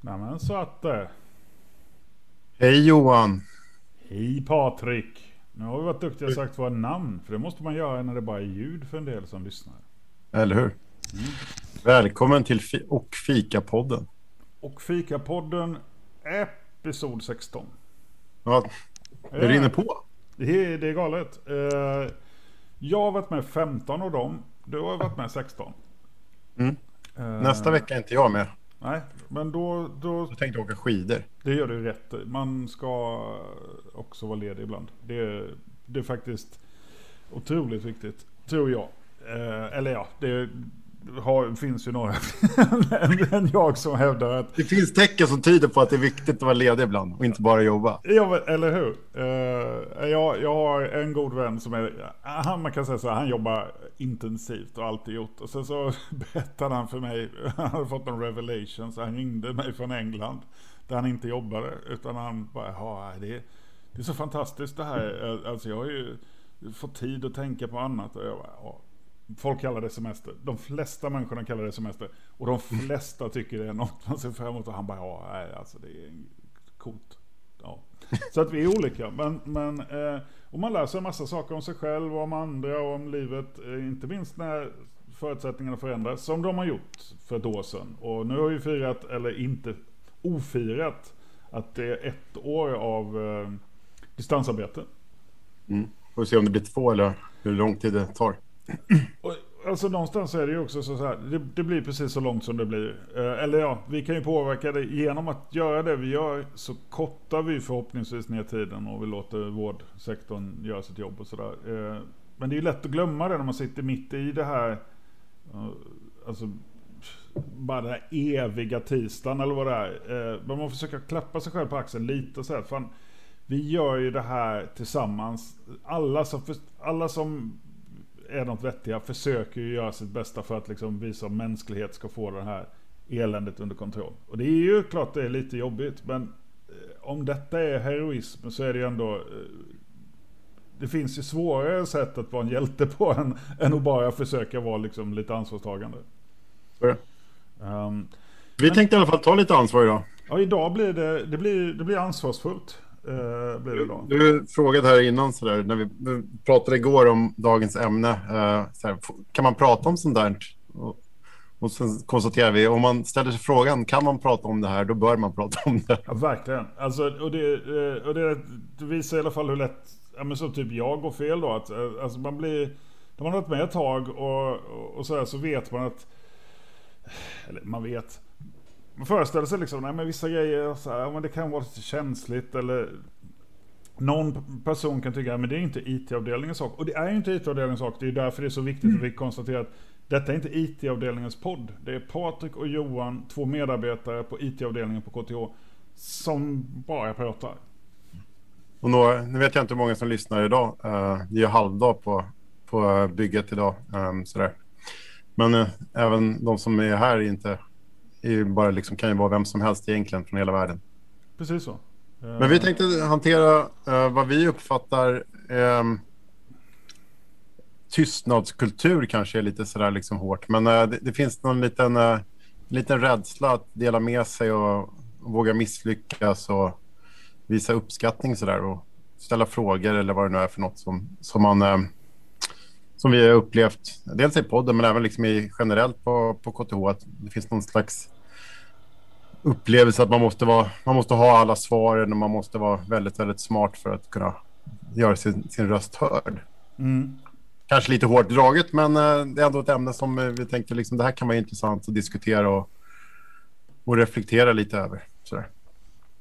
Nämen så att det. Hej Johan! Hej Patrik! Nu har vi varit duktiga och sagt våra namn. För det måste man göra när det bara är ljud för en del som lyssnar. Eller hur? Välkommen till fi och Fika-podden. Och Fikapodden episod 16. Ja, det rinner på. Det är, det är galet. Eh, Jag har varit med 15 av dem. Du har varit med 16. Mm. Eh, Nästa vecka är inte jag med. Nej, men då, då Jag tänkte åka skidor. Det gör du rätt. Man ska också vara ledig ibland. Det är, det är faktiskt otroligt viktigt, tror jag. Eh, eller ja, det har, finns ju några än, jag som hävdar att... Det finns tecken som tyder på att det är viktigt att vara ledig ibland och inte bara jobba. Ja, eller hur? Eh, jag, jag har en god vän som är, han, man kan säga så här, han jobbar intensivt och alltid gjort. Och sen så berättade han för mig, han hade fått en revelation, så han ringde mig från England. Där han inte jobbade, utan han bara, ja det är, det är så fantastiskt det här. Alltså jag har ju fått tid att tänka på annat. Och jag bara, ja. Folk kallar det semester. De flesta människorna kallar det semester. Och de flesta tycker det är något man ser fram emot. Och han bara, ja, nej, alltså det är coolt. Ja. Så att vi är olika. Men, men eh, och man lär sig en massa saker om sig själv, och om andra och om livet. Eh, inte minst när förutsättningarna förändras. Som de har gjort för ett år sedan. Och nu har vi firat, eller inte ofirat, att det är ett år av eh, distansarbete. Mm. Får se om det blir två eller hur lång tid det tar. Och, alltså någonstans är det ju också så här, det, det blir precis så långt som det blir. Eh, eller ja, vi kan ju påverka det genom att göra det vi gör så kortar vi förhoppningsvis ner tiden och vi låter vårdsektorn göra sitt jobb och sådär. Eh, men det är ju lätt att glömma det när man sitter mitt i det här, eh, alltså bara den här eviga tisdagen eller vad det är. Eh, men man försöker klappa sig själv på axeln lite och säga fan, vi gör ju det här tillsammans. Alla som, alla som är något vettiga försöker ju göra sitt bästa för att liksom visa att mänsklighet ska få det här eländet under kontroll. Och det är ju klart det är lite jobbigt, men eh, om detta är heroism så är det ju ändå... eh, Det finns ju svårare sätt att vara en hjälte på än, än att bara försöka vara liksom lite ansvarstagande. Ehm, Vi tänkte i alla fall ta lite ansvar idag. ja, idag blir det, det, blir, det blir ansvarsfullt. Uh, blir det idag. Du frågade här innan så där, när vi pratade igår om dagens ämne. eh, så här, kan man prata om sånt där? Och, och sen konstaterar vi, om man ställer sig frågan, kan man prata om det här? Då bör man prata om det. Ja, verkligen. Alltså, och det, eh, och det, det visar i alla fall hur lätt, ja, men så typ jag går fel då. Att, eh, alltså man blir, när man har varit med ett tag och, och, och så, här, så vet man att, eller man vet, man föreställer sig liksom, nej men vissa grejer, så här, men det kan vara lite känsligt eller någon person kan tycka att det är inte IT-avdelningens sak. Och det är ju inte IT-avdelningens sak. Det är därför det är så viktigt att vi konstaterar att detta är inte IT-avdelningens podd. Det är Patrik och Johan, två medarbetare på IT-avdelningen på KTH, som bara pratar. Och några, nu vet jag inte hur många som lyssnar idag. Det är ju halvdag på, på bygget idag. Um, sådär. Men eh, även de som är här är inte, bara liksom, kan ju vara vem som helst egentligen från hela världen. Precis så. Men vi tänkte hantera eh, vad vi uppfattar ehm, tystnadskultur kanske är lite sådär liksom hårt. Men eh, det, det finns någon liten, eh, liten rädsla att dela med sig och, och våga misslyckas och visa uppskattning sådär och ställa frågor eller vad det nu är för något som, som man eh, som vi har upplevt, dels i podden men även liksom i, generellt på, på KTH, att det finns någon slags upplevelse att man måste, vara, man måste ha alla svaren och man måste vara väldigt, väldigt smart för att kunna göra sin, sin röst hörd. Mm. Kanske lite hårt draget, men eh, det är ändå ett ämne som eh, vi tänkte liksom, det här kan vara intressant att diskutera och, och reflektera lite över. Sådär.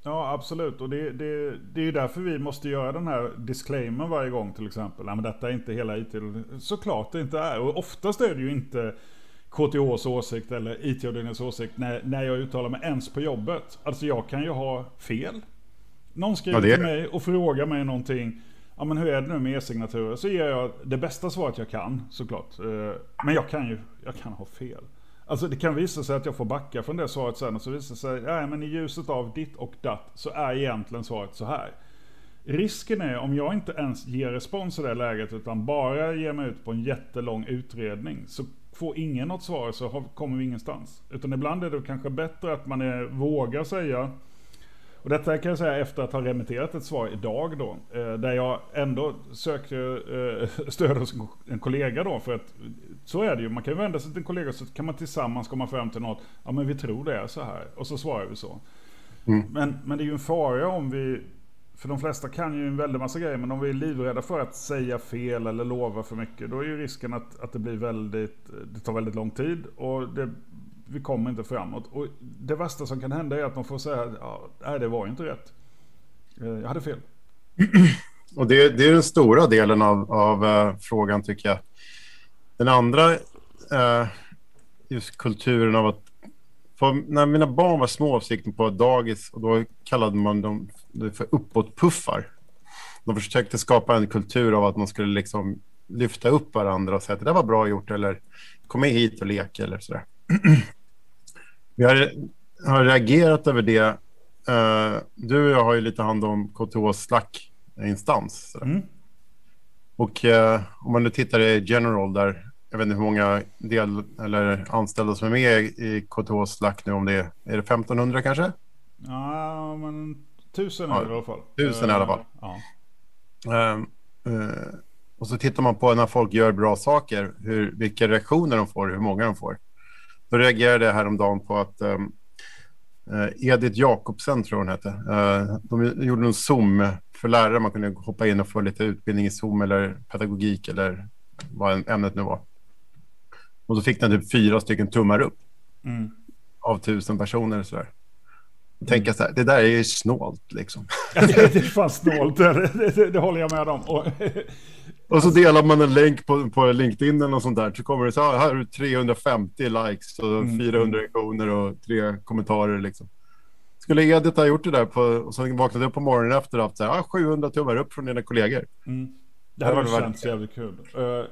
Ja, absolut. Och det, det, det är ju därför vi måste göra den här disclaimer varje gång till exempel. Nej, men detta är inte hela IT. Såklart det inte är. Och oftast är det ju inte KTHs åsikt eller IT-avdelningens åsikt när, när jag uttalar mig ens på jobbet. Alltså jag kan ju ha fel. Någon skriver Ja, till mig och frågar mig någonting. Ja men hur är det nu med e-signaturer? Så ger jag det bästa svaret jag kan såklart. Eh, Men jag kan ju, jag kan ha fel. Alltså det kan visa sig att jag får backa från det svaret sen och så visar det sig, nej men i ljuset av ditt och datt så är egentligen svaret så här. Risken är om jag inte ens ger respons i det läget utan bara ger mig ut på en jättelång utredning så får ingen något svar så kommer vi ingenstans. Utan ibland är det kanske bättre att man är, vågar säga och detta kan jag säga efter att ha remitterat ett svar idag då. Eh, där jag ändå sökte eh, stöd hos en kollega då. För att så är det ju. Man kan ju vända sig till en kollega så kan man tillsammans komma fram till något. Ja men vi tror det är så här. Och så svarar vi så. Mm. Men, men det är ju en fara om vi för de flesta kan ju en väldig massa grejer, men om vi är livrädda för att säga fel eller lova för mycket, då är ju risken att, att det blir väldigt, det tar väldigt lång tid och det, vi kommer inte framåt. Och det värsta som kan hända är att de får säga, ja, nej det var inte rätt. Eh, jag hade fel. Och det, det är den stora delen av, av uh, frågan tycker jag. Den andra, uh, just kulturen av att när mina barn var små så gick de på dagis och då kallade man dem för uppåtpuffar. De försökte skapa en kultur av att man skulle liksom lyfta upp varandra och säga att det där var bra gjort eller kom med hit och lek eller sådär. Vi har, har reagerat över det. Uh, du och jag har ju lite hand om KTH Slack-instans. Mm. Och uh, om man nu tittar i General där jag vet inte hur många del, eller anställda som är med i KTH Slack nu, om det är, är det 1500 kanske? Ja, men tusen ja, i alla fall. Tusen i alla fall. Ja. Uh, uh, och så tittar man på när folk gör bra saker, hur, vilka reaktioner de får, hur många de får. Då reagerade jag häromdagen på att um, Edith Jakobsen, tror hon hette, uh, de gjorde en Zoom för lärare. Man kunde hoppa in och få lite utbildning i Zoom eller pedagogik eller vad ämnet nu var. Och så fick den typ fyra stycken tummar upp mm. av tusen personer. Så där. Tänka så här, det där är ju snålt liksom. Ja, det, är fan snålt, det, det, det, håller jag med om. Och, och så delar man en länk på, på LinkedIn eller något sånt där. Så kommer det så här, här du 350 likes och mm. 400 reaktioner och tre kommentarer liksom. Skulle Edith ha gjort det där på, och sen vaknat upp på morgonen efter och haft så här, 700 tummar upp från dina kollegor. Mm. Det hade känts jävligt kul. Uh,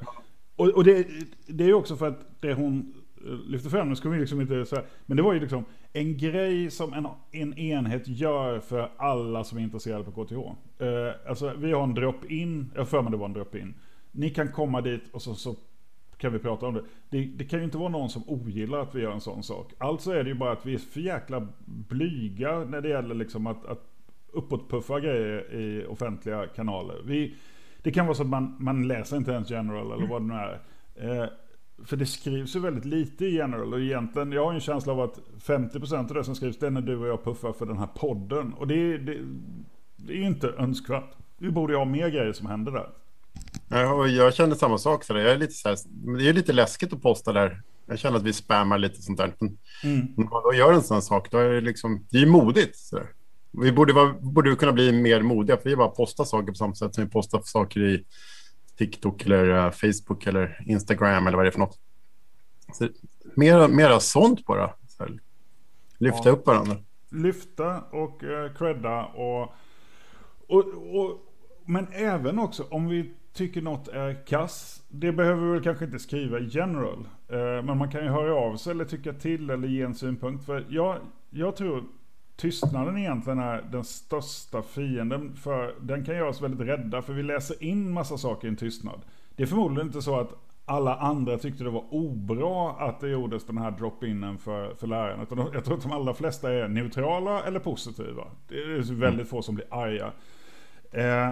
och, och det, det är också för att det hon lyfter fram, nu ska vi liksom inte säga, men det var ju liksom en grej som en, en enhet gör för alla som är intresserade på KTH. Uh, eh, alltså vi har en drop-in, jag för mig det var en drop-in. Ni kan komma dit och så, så kan vi prata om det. det. det. kan ju inte vara någon som ogillar att vi gör en sån sak. Alltså är det ju bara att vi är för jäkla blyga när det gäller liksom att, att uppåtpuffa grejer i offentliga kanaler. Vi, det kan vara så att man, man läser inte ens general eller vad det nu är. Eh, för det skrivs ju väldigt lite i general och egentligen, jag har en känsla av att 50% av det som skrivs det är när du och jag puffar för den här podden. Och det, det, det är inte önskvärt. Vi borde ju ha mer grejer som händer där. Ja, jag känner samma sak. Så jag är lite så här, det är lite läskigt att posta där. Jag känner att vi spammar lite sånt där. Men mm. när man gör en sån sak, då är det liksom, det är modigt. Så där. Vi borde, vara, borde kunna bli mer modiga, för vi bara postar saker på samma sätt som vi postar saker i TikTok eller uh, Facebook eller Instagram eller vad det är för något. Så, mera, mera sånt bara. Så här, lyfta ja. upp varandra. Lyfta och uh, credda och, och, och, men även också om vi tycker något är kass. Det behöver vi väl kanske inte skriva i general. Uh, men man kan ju höra av sig eller tycka till eller ge en synpunkt. För jag, jag tror tystnaden egentligen är den största fienden. För den kan göra oss väldigt rädda, för vi läser in massa saker i en tystnad. Det är förmodligen inte så att alla andra tyckte det var obra att det gjordes den här drop-inen för, för läraren. Utan jag tror att de allra flesta är neutrala eller positiva. Det är väldigt få som blir arga. Eh,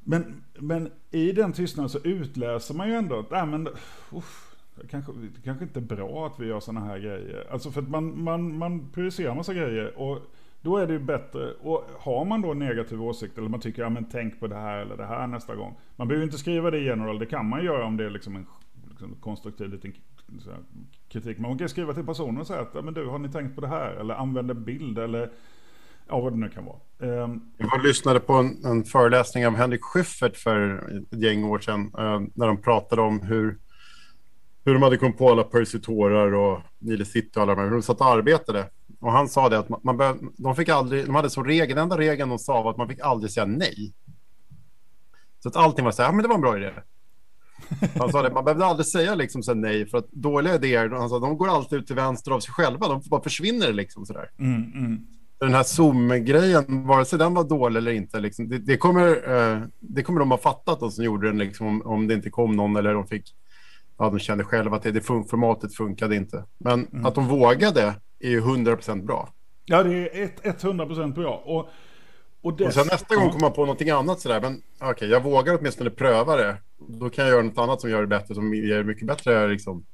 men, men i den tystnaden så utläser man ju ändå att, äh, men, uff, det kanske, det kanske inte är bra att vi gör sådana här grejer. Alltså för att man, man, man producerar massa grejer. Och då är det ju bättre, och har man då en negativ åsikt eller man tycker ja men tänk på det här eller det här nästa gång. Man behöver inte skriva det i general, det kan man göra om det är liksom en liksom konstruktiv liten kritik. Man kan skriva till personen och säga att ja, men du har ni tänkt på det här eller använd en bild eller ja vad det nu kan vara. Um, jag lyssnade på en, en föreläsning av Henrik Schyffert för ett gäng år sedan uh, när de pratade om hur hur de hade kommit på alla Percy Tårar och Nile City och alla de här, hur de satt och arbetade. Och han sa det att man, man bör, de fick aldrig, de hade som regel, den enda regeln de sa var att man fick aldrig säga nej. Så att allting var så här, ja men det var en bra idé. Han sa det, man behövde aldrig säga liksom så nej, för att dåliga idéer, han sa, de går alltid ut till vänster av sig själva, de bara försvinner liksom sådär. Mm, mm. Den här Zoom-grejen, vare sig den var dålig eller inte, liksom, det, det, kommer, eh, det kommer de ha fattat, de som gjorde den, liksom, om, om det inte kom någon eller de fick ja, de kände själva att det, det fun formatet funkade inte. Men mm. att de vågade är ju 100% bra. Ja, det är 100% bra. Och, och, dess... och sen nästa gång kommer man på någonting annat sådär. Men okej, okay, jag vågar åtminstone pröva det. Då kan jag göra något annat som gör det bättre, som ger mycket bättre liksom,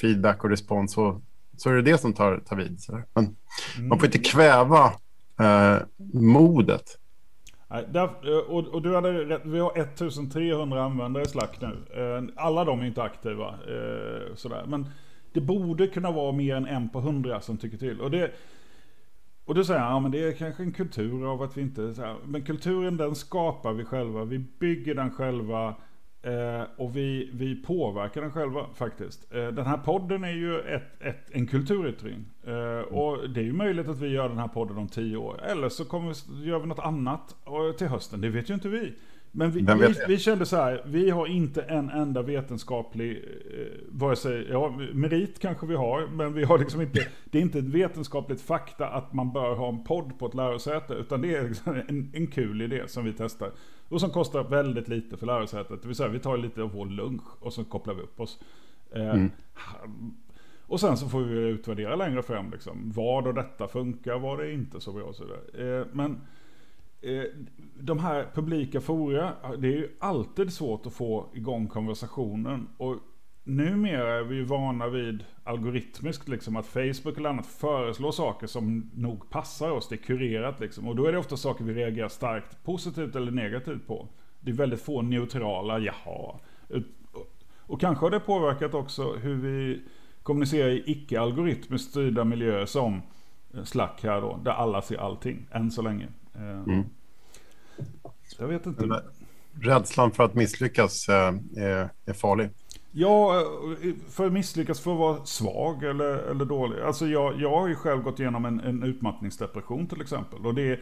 feedback och respons. Och, så är det det som tar, tar vid. Sådär. Men mm. man får inte kväva eh, modet. Nej, där, eh, och, och, du hade rätt, vi har 1300 användare i Slack nu. Eh, alla de är inte aktiva. Eh, sådär. Men det borde kunna vara mer än en på hundra som tycker till. Och det, och då säger, ja men det är kanske en kultur av att vi inte... Så här, men kulturen den skapar vi själva. Vi bygger den själva. Eh, och vi, vi påverkar den själva faktiskt. Eh, den här podden är ju ett, ett, en kulturyttring. Eh, och det är ju möjligt att vi gör den här podden om tio år. Eller så kommer vi, gör vi något annat eh, till hösten. Det vet ju inte vi. Men vi, vi, vi, kände så här, vi har inte en enda vetenskaplig, eh, sig, ja merit kanske vi har, men vi har liksom inte, det är inte ett vetenskapligt fakta att man bör ha en podd på ett lärosäte, utan det är liksom en, en kul idé som vi testar. Och som kostar väldigt lite för lärosätet, det vill säga vi tar lite av vår lunch och så kopplar vi upp oss. Eh, mm. Och sen så får vi utvärdera längre fram, liksom, vad och detta funkar, vad det inte så bra och så vidare. Eh, men Eh, de här publika fora, det är ju alltid svårt att få igång konversationen. Och numera är vi ju vana vid algoritmiskt liksom att Facebook eller annat föreslår saker som nog passar oss. Det är kurerat liksom. Och då är det ofta saker vi reagerar starkt positivt eller negativt på. Det är väldigt få neutrala jaha. Och kanske har det påverkat också hur vi kommunicerar i icke-algoritmiskt styrda miljöer som Slack här då, där alla ser allting, än så länge. Eh, mm. Jag vet inte. Men, rädslan för att misslyckas eh, är, är farlig. Ja, eh, för att misslyckas för att vara svag eller, eller dålig. Alltså jag, jag har ju själv gått igenom en, en utmattningsdepression till exempel. Och det,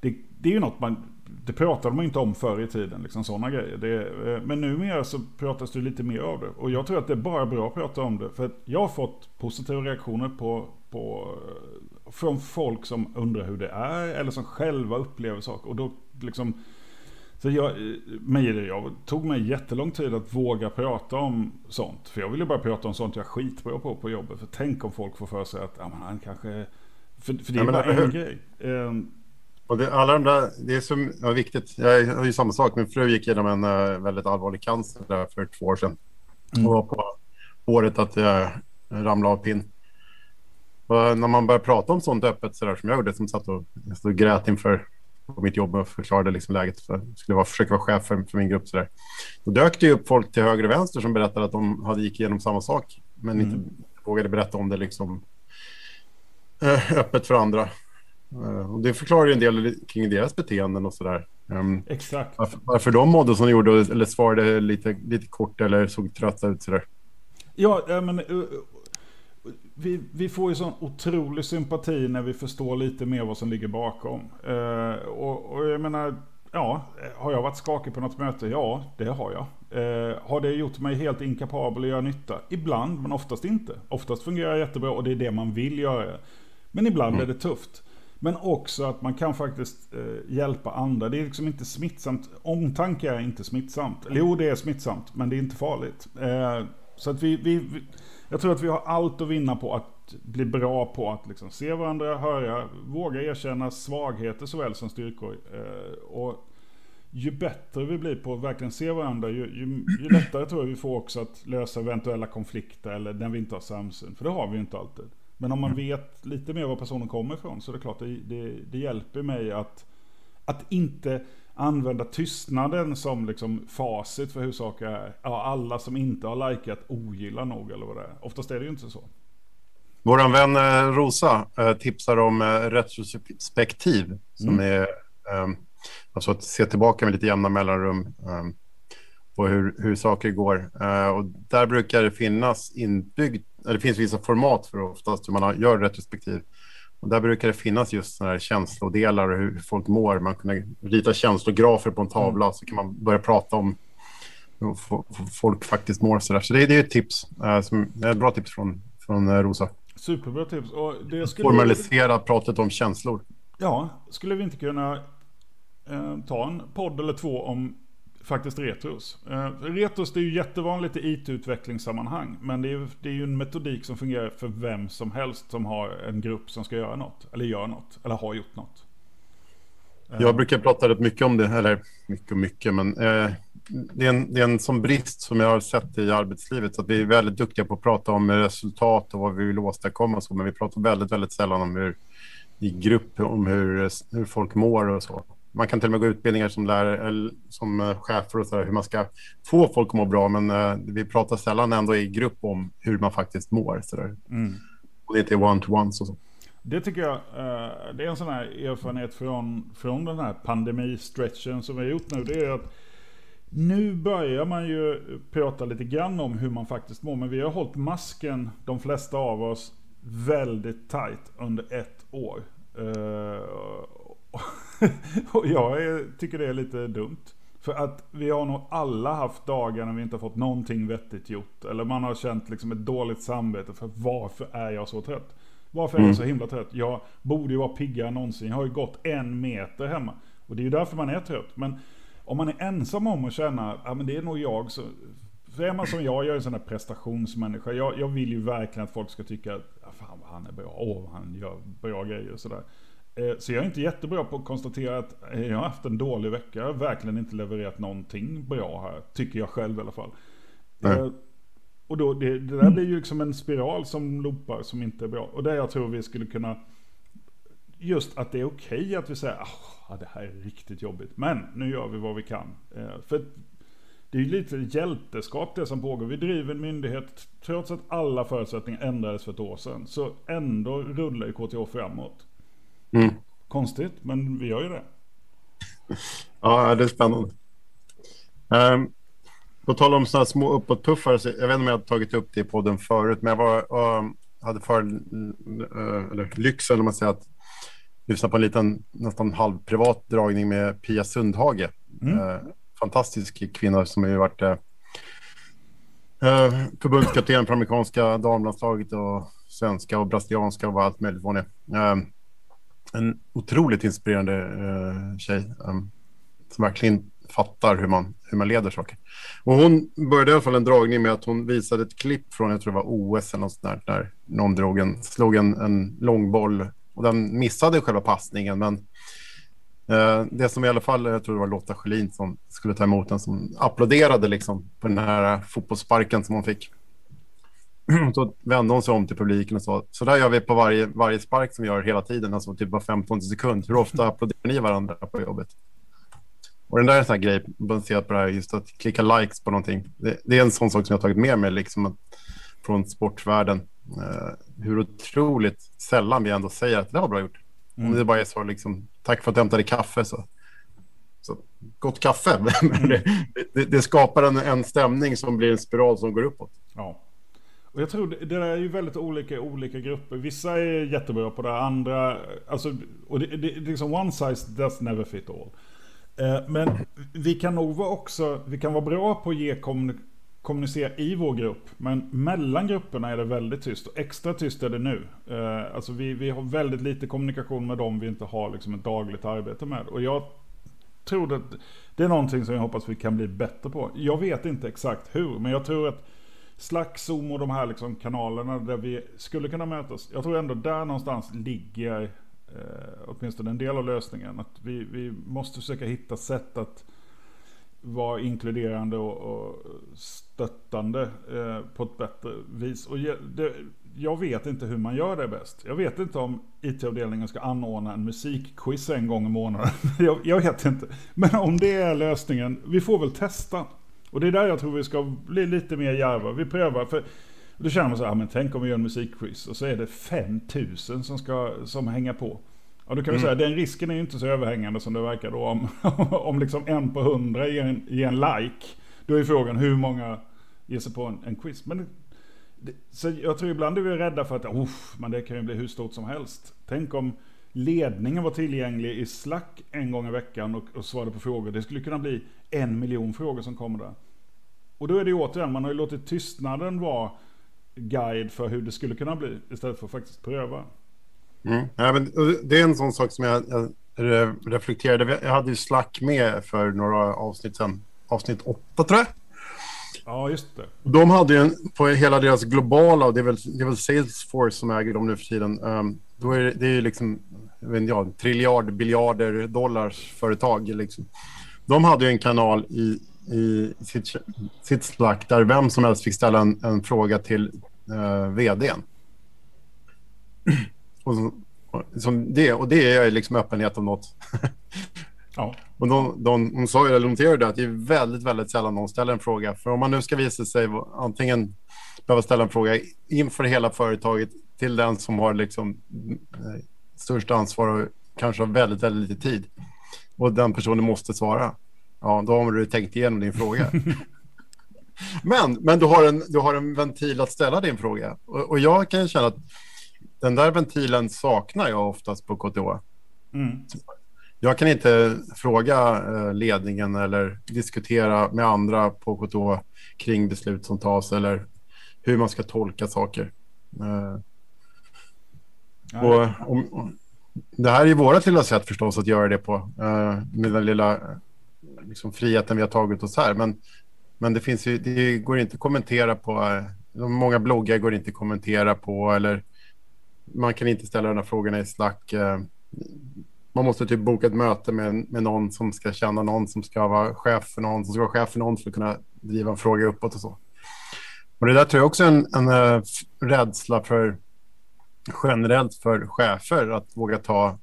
det, det är ju något man, det pratade man inte om förr i tiden, liksom sådana grejer. Det, men numera så pratas det lite mer av det. Och jag tror att det är bara bra att prata om det. För jag har fått positiva reaktioner på, på från folk som undrar hur det är eller som själva upplever saker. Och då liksom... Så jag, mig, jag tog mig jättelång tid att våga prata om sånt. För jag ville bara prata om sånt jag är skitbra på på jobbet. För tänk om folk får för sig att ja, han kanske... För, för det är ja, bara en grej. Um, och det, alla de där, det är så ja, viktigt. Jag har ju samma sak. Min fru gick igenom en uh, väldigt allvarlig cancer där för två år sedan. Mm. Och var på året att jag ramlade av pinn. Och när man börjar prata om sånt öppet så där som jag gjorde, som satt och, stod och grät inför på mitt jobb och förklarade liksom läget. För, skulle vara, försöka vara chef för, för min grupp. Så där. Då dök det upp folk till höger och vänster som berättade att de hade gick igenom samma sak, men mm. inte vågade berätta om det liksom äh, öppet för andra. Uh, och det förklarar ju en del kring deras beteenden och sådär. Um, Exakt. Varför, varför de mådde som de gjorde eller svarade lite, lite kort eller såg trötta ut sådär. Ja, men vi, vi får ju sån otrolig sympati när vi förstår lite mer vad som ligger bakom. Eh, och, och, jag menar, ja, har jag varit skakig på något möte? Ja, det har jag. Eh, har det gjort mig helt inkapabel att göra nytta? Ibland, men oftast inte. Oftast fungerar det jättebra och det är det man vill göra. Men ibland mm. är det tufft. Men också att man kan faktiskt eh, hjälpa andra. Det är liksom inte smittsamt. Omtanke är inte smittsamt. Eller jo, det är smittsamt, men det är inte farligt. Eh, så att vi, vi, vi, jag tror att vi har allt att vinna på att bli bra på att liksom se varandra, höra, våga erkänna svagheter såväl som styrkor. Eh, och ju bättre vi blir på att verkligen se varandra, ju, ju, ju, lättare tror jag vi får också att lösa eventuella konflikter eller när vi inte har samsyn. För det har vi ju inte alltid. Men om man mm. vet lite mer var personen kommer ifrån så är det klart det, det, det hjälper mig att, att inte använda tystnaden som liksom facit för hur saker är. Ja, alla som inte har likat ogillar nog eller vad det är. Oftast är det ju inte så. Vår vän eh, Rosa eh, tipsar om eh, retrospektiv som mm. är ehm, alltså att se tillbaka med lite jämna mellanrum ehm, på hur, hur saker går. Och där brukar det finnas inbyggt, det finns vissa format för oftast hur man gör retrospektiv. Och där brukar det finnas just sådana här känslodelar och hur folk mår. Man kan rita känslografer på en tavla mm. så kan man börja prata om hur folk faktiskt mår. Så, där. så det, det är ett tips, äh, som, ett bra tips från, från äh, Rosa. Superbra tips. Och det skulle Formalisera pratet om känslor. Ja, skulle vi inte kunna eh, ta en podd eller två om faktiskt retros. Eh, retros det är ju jättevanligt i IT-utvecklingssammanhang. Men det är, ju, det är ju en metodik som fungerar för vem som helst som har en grupp som ska göra något. Eller gör något. Eller har gjort något. Eh. Jag brukar prata rätt mycket om det, eller mycket och mycket, men eh, det, är en, det är en sån brist som jag har sett i arbetslivet. Att vi är väldigt duktiga på att prata om resultat och vad vi vill åstadkomma, så, men vi pratar väldigt, väldigt sällan om hur i grupp, om hur, hur folk mår och så. Man kan till och med gå utbildningar som lärare, som eh, chefer och så där, hur man ska få folk att må bra, men eh, vi pratar sällan ändå i grupp om hur man faktiskt mår. Så där. Mm. Och det är inte one-to-ones och så. Det tycker jag, eh, det är en sån här erfarenhet från, från den här pandemistretchen som vi har gjort nu. Det är att nu börjar man ju prata lite grann om hur man faktiskt mår. Men vi har hållit masken, de flesta av oss, väldigt tight under ett år. och jag är, tycker det är lite dumt. För att vi har nog alla haft dagar när vi inte har fått någonting vettigt gjort. Eller man har känt liksom ett dåligt samvete för varför är jag så trött? Varför är jag mm. så himla trött? Jag borde ju vara piggare än någonsin. Jag har ju gått en meter hemma. Och det är ju därför man är trött. Men om man är ensam om att känna, att ja, det är nog jag. Så, för är man som jag, jag är en sån där prestationsmänniska. Jag, jag vill ju verkligen att folk ska tycka, ja, fan vad han är bra, åh han gör bra grejer och sådär. Eh, så jag är inte jättebra på att konstatera att jag har haft en dålig vecka. Jag har verkligen inte levererat någonting bra här. Tycker jag själv i alla fall. Mm. Och då, det, det där blir ju liksom en spiral som loopar som inte är bra. Och där jag tror vi skulle kunna... Just att det är okej okay att vi säger att det här är riktigt jobbigt. Men nu gör vi vad vi kan. Eh, för det är ju lite hjälteskap det som pågår. Vi driver en myndighet, trots att alla förutsättningar ändrades för ett år sedan, så ändå rullar ju KTH framåt. Mm. Konstigt, men vi gör ju det. Ja, det är spännande. Um, på tal om sådana små uppåtpuffar, så jag vet inte om jag har tagit upp det i podden förut, men jag var, um, hade för, uh, eller lyxen, om man säger, att lyssna på en liten, nästan halvprivat dragning med Pia Sundhage. Mm. Uh, fantastisk kvinna som har varit uh, förbundskapten för amerikanska damlandslaget och svenska och brasilianska och allt möjligt vad hon är. En otroligt inspirerande eh, tjej um, som verkligen fattar hur man, hur man leder saker. Och hon började i alla fall en dragning med att hon visade ett klipp från, jag tror det var OS eller något sånt där, där någon drog en, slog en, en långboll och den missade själva passningen. Men eh, det som i alla fall, jag tror det var Lotta Schelin som skulle ta emot den, som applåderade liksom på den här fotbollssparken som hon fick. Så vände hon sig om till publiken och sa, så där gör vi på varje, varje spark som vi gör hela tiden, alltså typ var 15 sekund. Hur ofta applåderar ni varandra på jobbet? Och den där är en sån här grej baserat på det här, just att klicka likes på någonting. Det, det är en sån sak som jag har tagit med mig liksom, från sportvärlden. Uh, hur otroligt sällan vi ändå säger att det var bra gjort. Mm. Om det bara är så liksom, tack för att du hämtade kaffe. Så. Så, gott kaffe. Mm. det, det, det, skapar en, en stämning som blir en spiral som går uppåt. Ja. Och jag tror det, det där är ju väldigt olika i olika grupper. Vissa är jättebra på det, andra... Alltså, och det, det, det är liksom one size does never fit all. Eh, men vi kan nog vara också, vi kan vara bra på att ge kommunicera i vår grupp. Men mellan grupperna är det väldigt tyst. Och extra tyst är det nu. Eh, alltså vi, vi har väldigt lite kommunikation med dem vi inte har liksom ett dagligt arbete med. Och jag tror att det är någonting som jag hoppas vi kan bli bättre på. Jag vet inte exakt hur, men jag tror att Slack, Zoom och de här liksom kanalerna där vi skulle kunna mötas. Jag tror ändå där någonstans ligger eh, åtminstone en del av lösningen. Att vi, vi måste försöka hitta sätt att vara inkluderande och, och stöttande eh, på ett bättre vis. Och ge, det, jag vet inte hur man gör det bäst. Jag vet inte om IT-avdelningen ska anordna en musikquiz en gång i månaden. jag, jag, vet inte. Men om det är lösningen, vi får väl testa. Och det är där jag tror vi ska bli lite mer djärva. Vi prövar. För då känner man så här, men tänk om vi gör en musikquiz och så är det 5000 som ska som hänger på. Ja, då kan vi mm. säga den risken är inte så överhängande som det verkar då. Om, om liksom en på hundra ger en, ger en like, då är frågan hur många ger sig på en, en quiz. Men det, så jag tror ibland är vi rädda för att, men det kan ju bli hur stort som helst. Tänk om ledningen var tillgänglig i Slack en gång i veckan och, och svarade på frågor. Det skulle kunna bli en miljon frågor som kommer där. Och då är det återigen, man har ju låtit tystnaden vara guide för hur det skulle kunna bli istället för att faktiskt pröva. Mm. Ja, men det är en sån sak som jag, jag reflekterade. Jag hade ju Slack med för några avsnitt sedan. avsnitt 8 tror jag. Ja, just det. De hade ju på hela deras globala, och det är väl, det är väl Salesforce som äger dem nu för tiden. Um, då är det, det är ju liksom vet inte, triljard, biljarder dollars företag. Liksom. De hade ju en kanal i, i sitt, sitt Slack där vem som helst fick ställa en, en fråga till uh, vdn. och, som det, och det är liksom öppenhet om något. ja. Och de, de, de sa ju, eller noterade att det är väldigt, väldigt sällan någon ställer en fråga. För om man nu ska visa sig antingen behöva ställa en fråga inför hela företaget till den som har liksom eh, störst ansvar och kanske har väldigt, väldigt lite tid och den personen måste svara. Ja, då har du tänkt igenom din fråga. men men du, har en, du har en ventil att ställa din fråga. Och, och jag kan känna att den där ventilen saknar jag oftast på KTH. Mm. Jag kan inte fråga eh, ledningen eller diskutera med andra på KTH kring beslut som tas eller hur man ska tolka saker. Och, och, det här är vårt lilla sätt förstås att göra det på eh, med den lilla eh, liksom, friheten vi har tagit oss här. Men, men det, finns ju, det går inte att kommentera på. Eh, många bloggar går inte att kommentera på eller man kan inte ställa de här frågorna i Slack eh. man måste typ boka ett möte med, med någon som ska känna någon som ska vara chef för någon, som ska vara chef för någon för att kunna driva en fråga uppåt och så. Och det där tror jag också är en, en äh, rädsla för generellt för chefer att våga ta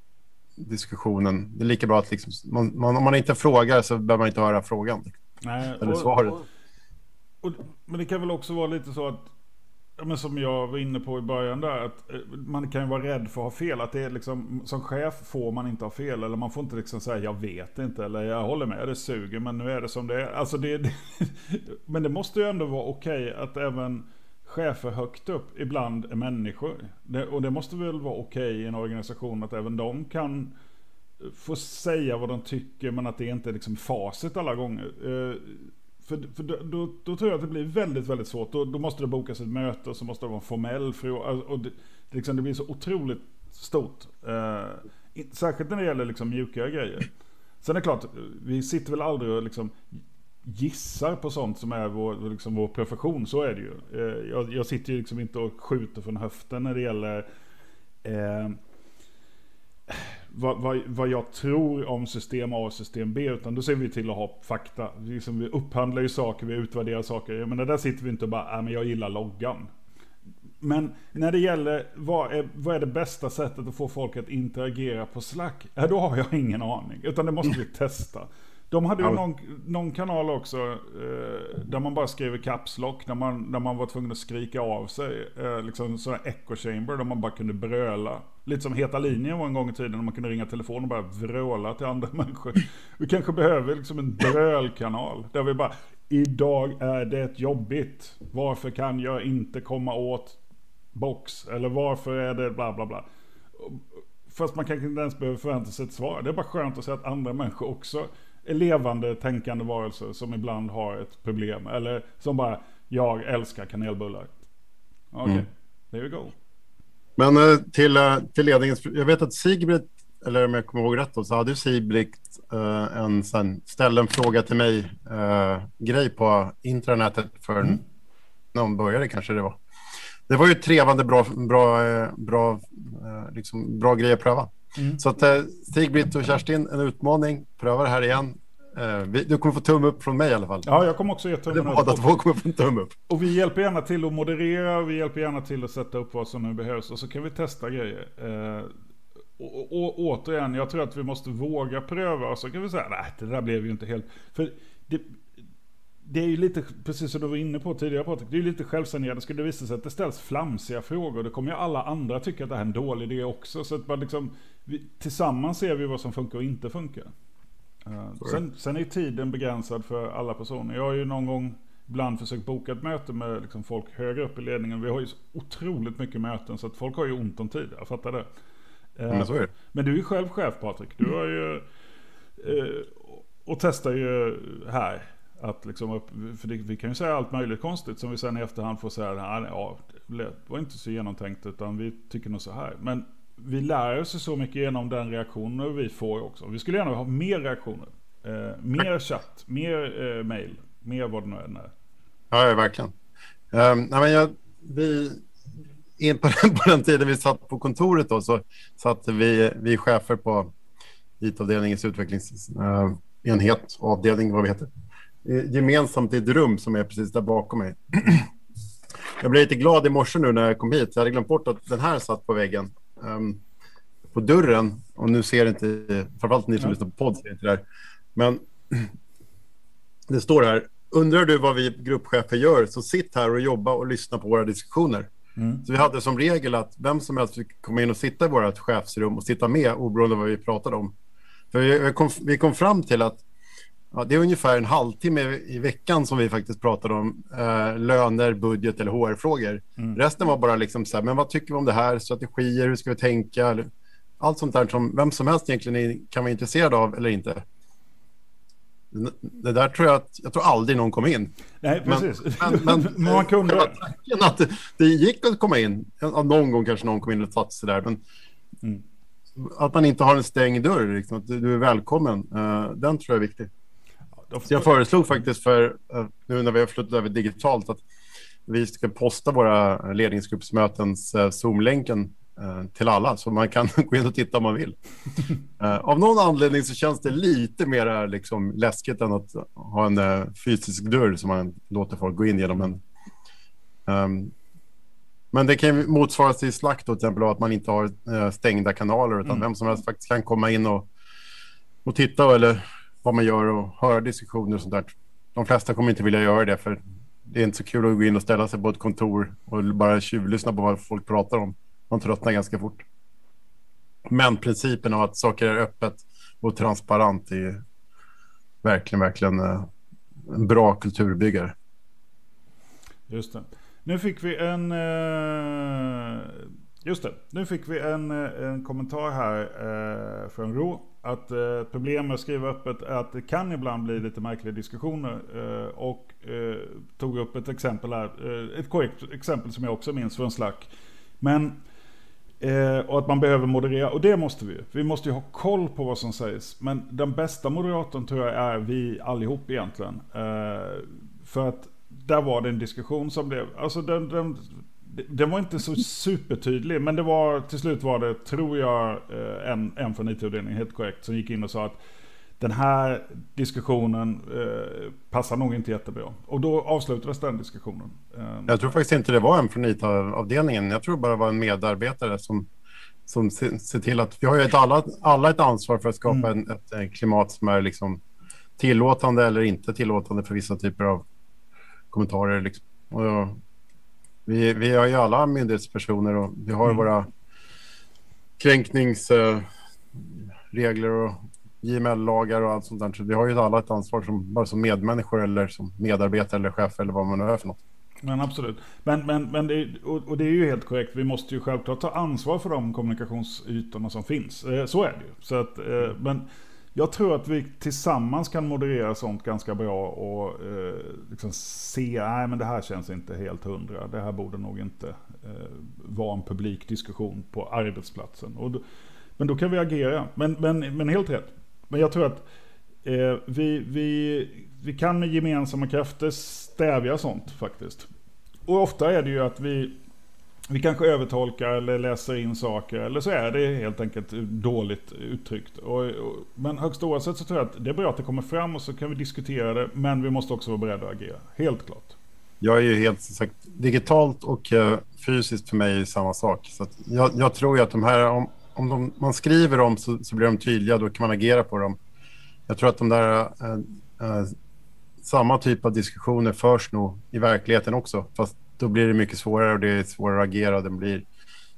diskussionen. Det är lika bra att liksom, man, man, om man inte frågar så behöver man inte höra frågan. Nej, Eller svaret. Och, och, men det kan väl också vara lite så att Ja, men som jag var inne på i början där, att eh, man kan ju vara rädd för att ha fel. Att det är liksom, som chef får man inte ha fel. Eller man får inte liksom säga jag vet inte. Eller jag håller med, det suger men nu är det som det är. Alltså det, det men det måste ju ändå vara okej okay att även chefer högt upp ibland är människor. Det, och det måste väl vara okej okay i en organisation att även de kan eh, få säga vad de tycker men att det inte är liksom facit alla gånger. Eh, för, för då, då, då, tror jag att det blir väldigt, väldigt svårt. Då, då måste det bokas ett möte och så måste det vara en formell fråga. Alltså, och det, liksom, det blir så otroligt stort. Eh, särskilt när det gäller liksom mjukare grejer. Sen är det klart, eh, vi sitter väl aldrig och liksom gissar på sånt som är vår, liksom vår profession. Så är det ju. Eh, jag, jag, sitter ju liksom inte och skjuter från höften när det gäller eh, vad, vad, vad, jag tror om system A och system B. Utan då ser vi till att ha fakta. Vi, liksom, vi upphandlar ju saker, vi utvärderar saker. Men där sitter vi inte och bara, äh, men jag gillar loggan. Men när det gäller vad är, vad är det bästa sättet att få folk att interagera på Slack? Ja, då har jag ingen aning. Utan det måste vi testa. De hade ju någon, någon kanal också eh, där man bara skriver caps lock. Där man, där man var tvungen att skrika av sig. Eh, liksom här echo chamber där man bara kunde bröla. Lite som Heta linjen var en gång i tiden. När man kunde ringa telefon och bara vråla till andra människor. Vi kanske behöver liksom en brölkanal. Där vi bara, idag är det jobbigt. Varför kan jag inte komma åt box? Eller varför är det bla bla bla. Fast man kanske inte ens behöver förvänta sig ett svar. Det är bara skönt att se att andra människor också levande tänkande varelser som ibland har ett problem. Eller som bara, jag älskar kanelbullar. Okej, okay. mm. there we go. Men eh, till, eh, till ledningen, jag vet att Sigbritt, eller om jag kommer ihåg rätt, då, så hade Sigbritt uh, en sån, ställ en fråga till mig uh, grej på intranätet för mm. när hon började kanske det var. Det var ju trevande bra, bra, bra, liksom, bra grej att pröva. Mm. Så att eh, Stig-Britt och Kerstin, en utmaning. Pröva det här igen. Eh, du kommer få tumme upp från mig i alla fall. Ja, jag kommer också ge tummen upp. Båda två kommer få en tumme upp. Och vi hjälper gärna till att moderera, och vi hjälper gärna till att sätta upp vad som nu behövs. Och så kan vi testa grejer. Eh, och, och, återigen, jag tror att vi måste våga pröva. Och så kan vi säga, nej, det där blev ju inte helt... För det, det är ju lite, precis som du var inne på tidigare Patrik, det är ju lite självsanerande. Skulle det visa sig att det ställs flamsiga frågor, då kommer ju alla andra tycka att det här är en dålig idé också. Så att man liksom, vi, tillsammans ser vi vad som funkar och inte funkar. Uh, sen, sen är tiden begränsad för alla personer. Jag har ju någon gång ibland försökt boka ett möte med liksom folk högre upp i ledningen. Vi har ju så otroligt mycket möten så att folk har ju ont om tid. Jag fattar det. Uh, men, så är det. men du är ju själv chef Patrik. Du har ju... Uh, och testar ju här. Att liksom, för det, vi kan ju säga allt möjligt konstigt som vi sen i efterhand får säga, ja, det var inte så genomtänkt utan vi tycker nog så här. Men vi lär oss så mycket genom den reaktionen vi får också. Vi skulle gärna ha mer reaktioner. Eh, mer chatt, mer eh, mail, mer vad det nu än är. Ja, ja verkligen. Um, nej, men jag, vi, in på, den, på den tiden vi satt på kontoret då, så satt vi, vi chefer på IT-avdelningens utvecklingsenhet, avdelning vad vi heter, gemensamt i ett rum som är precis där bakom mig. Jag blev lite glad i morse nu när jag kom hit. Jag hade glömt bort att den här satt på väggen. Um, på dörren, och nu ser inte, framförallt ni som ja. lyssnar på podd ser inte det här. Men det står här, undrar du vad vi gruppchefer gör så sitt här och jobba och lyssna på våra diskussioner. Mm. Så vi hade som regel att vem som helst fick komma in och sitta i vårt chefsrum och sitta med oberoende av vad vi pratade om. För vi kom, vi kom fram till att ja, det är ungefär en halvtimme i veckan som vi faktiskt pratade om eh, löner, budget eller HR-frågor. Mm. Resten var bara liksom så här, men vad tycker vi om det här, strategier, hur ska vi tänka? Allt sånt där som vem som helst egentligen kan vara intresserad av eller inte. Det där tror jag att, jag tror aldrig någon kom in. Nej, precis. Men, men, men man kunde. Att det, det gick att komma in. Någon gång kanske någon kom in och satte sig där. Men mm. att man inte har en stängd dörr, liksom, att du är välkommen. Uh, den tror jag är viktig. Så jag föreslog faktiskt för, uh, nu när vi har flyttat över digitalt, att vi ska posta våra ledningsgruppsmötens uh, Zoom-länken Eh, till alla, så man kan gå in och titta om man vill. Eh, av någon anledning så känns det lite mer liksom läskigt än att ha en eh, fysisk dörr som man låter folk gå in genom. En, um, men det kan motsvaras i Slack då, till exempel att man inte har stängda kanaler utan mm. vem som helst faktiskt kan komma in och, och titta eller vad man gör och höra diskussioner och sånt där. De flesta kommer inte vilja göra det för det är inte så kul att gå in och ställa sig på ett kontor och bara tjuvlyssna på vad folk pratar om man tröttnar ganska fort. Men principen av att saker är öppet och transparent är verkligen, verkligen eh, en bra kulturbyggare. Just det. Nu fick vi en... Eh, just det. Nu fick vi en, eh, en kommentar här från Ro. Att eh, problemet med att skriva öppet är att det kan ibland bli lite märkliga diskussioner. Eh, och eh, tog upp ett exempel här. Ett korrekt exempel som jag också minns från Slack. Men Eh, och att man behöver moderera, och det måste vi Vi måste ju ha koll på vad som sägs. Men den bästa moderatorn tror jag är vi allihop egentligen. Eh, för att där var det en diskussion som blev, alltså den, den, den var inte så supertydlig, men det var till slut var det, tror jag, eh, en, en från IT-avdelningen, helt korrekt, som gick in och sa att den här diskussionen eh, passar nog inte jättebra. Och då avslutades den diskussionen. Eh, jag tror faktiskt inte det var en från IT-avdelningen. Jag tror bara det var en medarbetare som, som ser till att vi har ju ett, alla, alla ett ansvar för att skapa mm. en, ett, ett, klimat som är liksom tillåtande eller inte tillåtande för vissa typer av kommentarer. Liksom. Och, vi, vi har ju alla myndighetspersoner och vi har mm. våra kränkningsregler och JML-lagar och allt sånt där. Så vi har ju alla ett ansvar som, bara som medmänniskor eller som medarbetare eller chef eller vad man nu är för något. Men absolut. Men, men, men det, och, och, det är ju helt korrekt. Vi måste ju självklart ta ansvar för de kommunikationsytorna som finns. Eh, så är det ju. Så att, eh, men jag tror att vi tillsammans kan moderera sånt ganska bra och eh, liksom se, nej men det här känns inte helt hundra. Det här borde nog inte eh, vara en publik diskussion på arbetsplatsen. Och då, men då kan vi agera. Men, men, men helt rätt. Men jag tror att eh, vi, vi, vi kan med gemensamma krafter stävja sånt faktiskt. Och ofta är det ju att vi, vi kanske övertolkar eller läser in saker. Eller så är det helt enkelt dåligt uttryckt. Och, och, men högst oavsett så tror jag att det är bra att det kommer fram och så kan vi diskutera det. Men vi måste också vara beredda att agera. Helt klart. Jag är ju helt sagt digitalt och uh, fysiskt för mig är samma sak. Så jag, jag, tror ju att de här, om, om de, man skriver dem så, så, blir de tydliga, då kan man agera på dem. Jag tror att de där, äh, äh, samma typ av diskussioner förs nog i verkligheten också, fast då blir det mycket svårare och det är svårare att agera. Det blir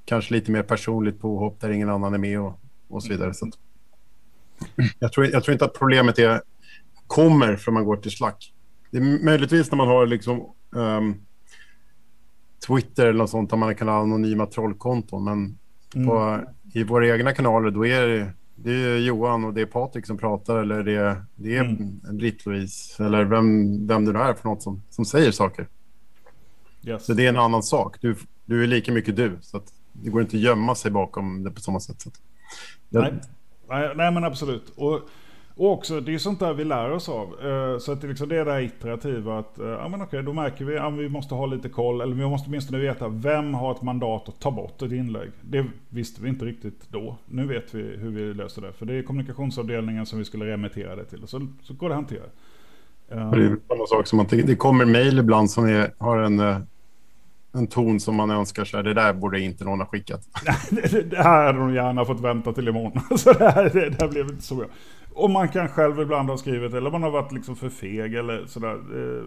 kanske lite mer personligt påhopp där ingen annan är med och, och så vidare. Så jag, tror, jag tror inte att problemet är, kommer från man går till slack. Det är möjligtvis när man har liksom um, Twitter eller något sånt där man kan ha anonyma trollkonton. Men mm. på i våra egna kanaler då är det, det är Johan och det är Patrik som pratar eller det, är, det är mm. Britt-Louise eller vem, vem det nu är för något som, som säger saker. Yes. Så det är en annan sak. Du, du är lika mycket du. Så det går inte att gömma sig bakom det på samma sätt. Så nej. nej. nej, men absolut. Och, Och också, det är sånt där vi lär oss av. Eh, så att det, liksom, det är det här iterativa att, eh, ja men okej, då märker vi att vi måste ha lite koll, eller vi måste åtminstone veta vem har ett mandat att ta bort ett inlägg. Det visste vi inte riktigt då. Nu vet vi hur vi löser det. För det är kommunikationsavdelningen som vi skulle remittera det till. Så, så går det att hantera. Det är samma sak som att det, det kommer mejl ibland som är, har en, eh, en ton som man önskar sig. Det där borde inte någon ha skickat. det här hade de gärna fått vänta till imorgon. Så det här, det, det här blev inte så bra. Och man kan själv ibland ha skrivit, eller man har varit liksom för feg eller sådär. Eh,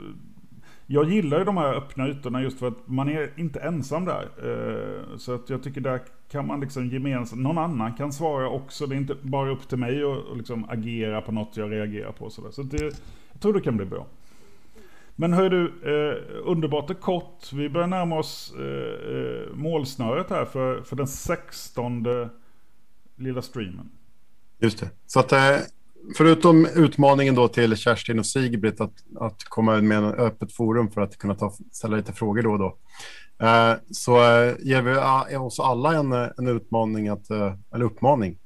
jag gillar ju de här öppna ytorna just för att man är inte ensam där. Eh, så att jag tycker där kan man liksom gemensamt, någon annan kan svara också. Det är inte bara upp till mig att liksom agera på något jag reagerar på. Så, så det, jag tror det kan bli bra. Men hör du, eh, underbart och kort. Vi börjar närma oss eh, eh målsnöret här för, för den 16 lilla streamen. Just det. Så att eh, förutom utmaningen då till Kerstin och Sigbritt att, att komma med ett öppet forum för att kunna ta, ställa lite frågor då och då. Eh, så eh, ger vi eh, oss alla en, en utmaning, att, eh, eller uppmaning.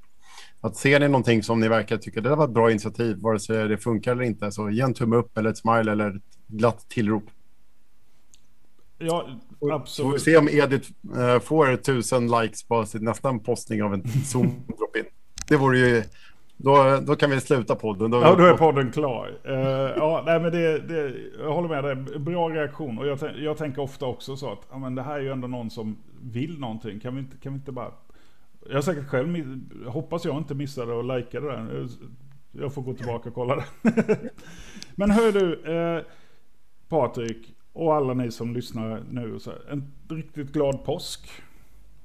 Att ser ni någonting som ni verkar tycka det var ett bra initiativ, vare sig det funkar eller inte, så ge en tumme upp eller ett smile eller ett glatt tillrop. Ja, absolut. Får vi se om Edith eh, får tusen likes på sin nästa postning av en Zoom-drop-in. Det vore ju då, då kan vi sluta podden. Då ja, då är podden klar. Uh, ja, nej, men det, det, jag håller med dig. Bra reaktion. Och jag, jag tänker ofta också så att ja, men det här är ju ändå någon som vill någonting. Kan vi inte, kan vi inte bara... Jag har säkert själv, hoppas jag inte missade att likea det där. Jag får gå tillbaka och kolla det. men hör du, eh, Patrik och alla ni som lyssnar nu. Så en riktigt glad påsk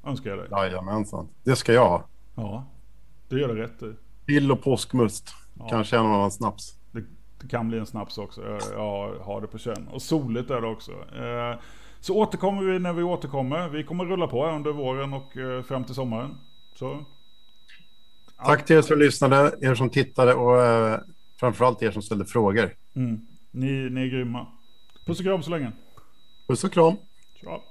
önskar jag dig. Jajamensan, det ska jag ha. Ja, det gör det rätt i. Sill och påskmust. Ja. Kanske en annan snaps. Det, det, kan bli en snaps också. Jag, jag har det på känn. Och soligt är det också. Eh, så återkommer vi när vi återkommer. Vi kommer rulla på under våren och eh, fram till sommaren. Så. Tack till er som lyssnade, er som tittade och eh, framförallt er som ställde frågor. Mm. Ni, ni är grymma. Puss och kram så länge. Puss och kram. Tja.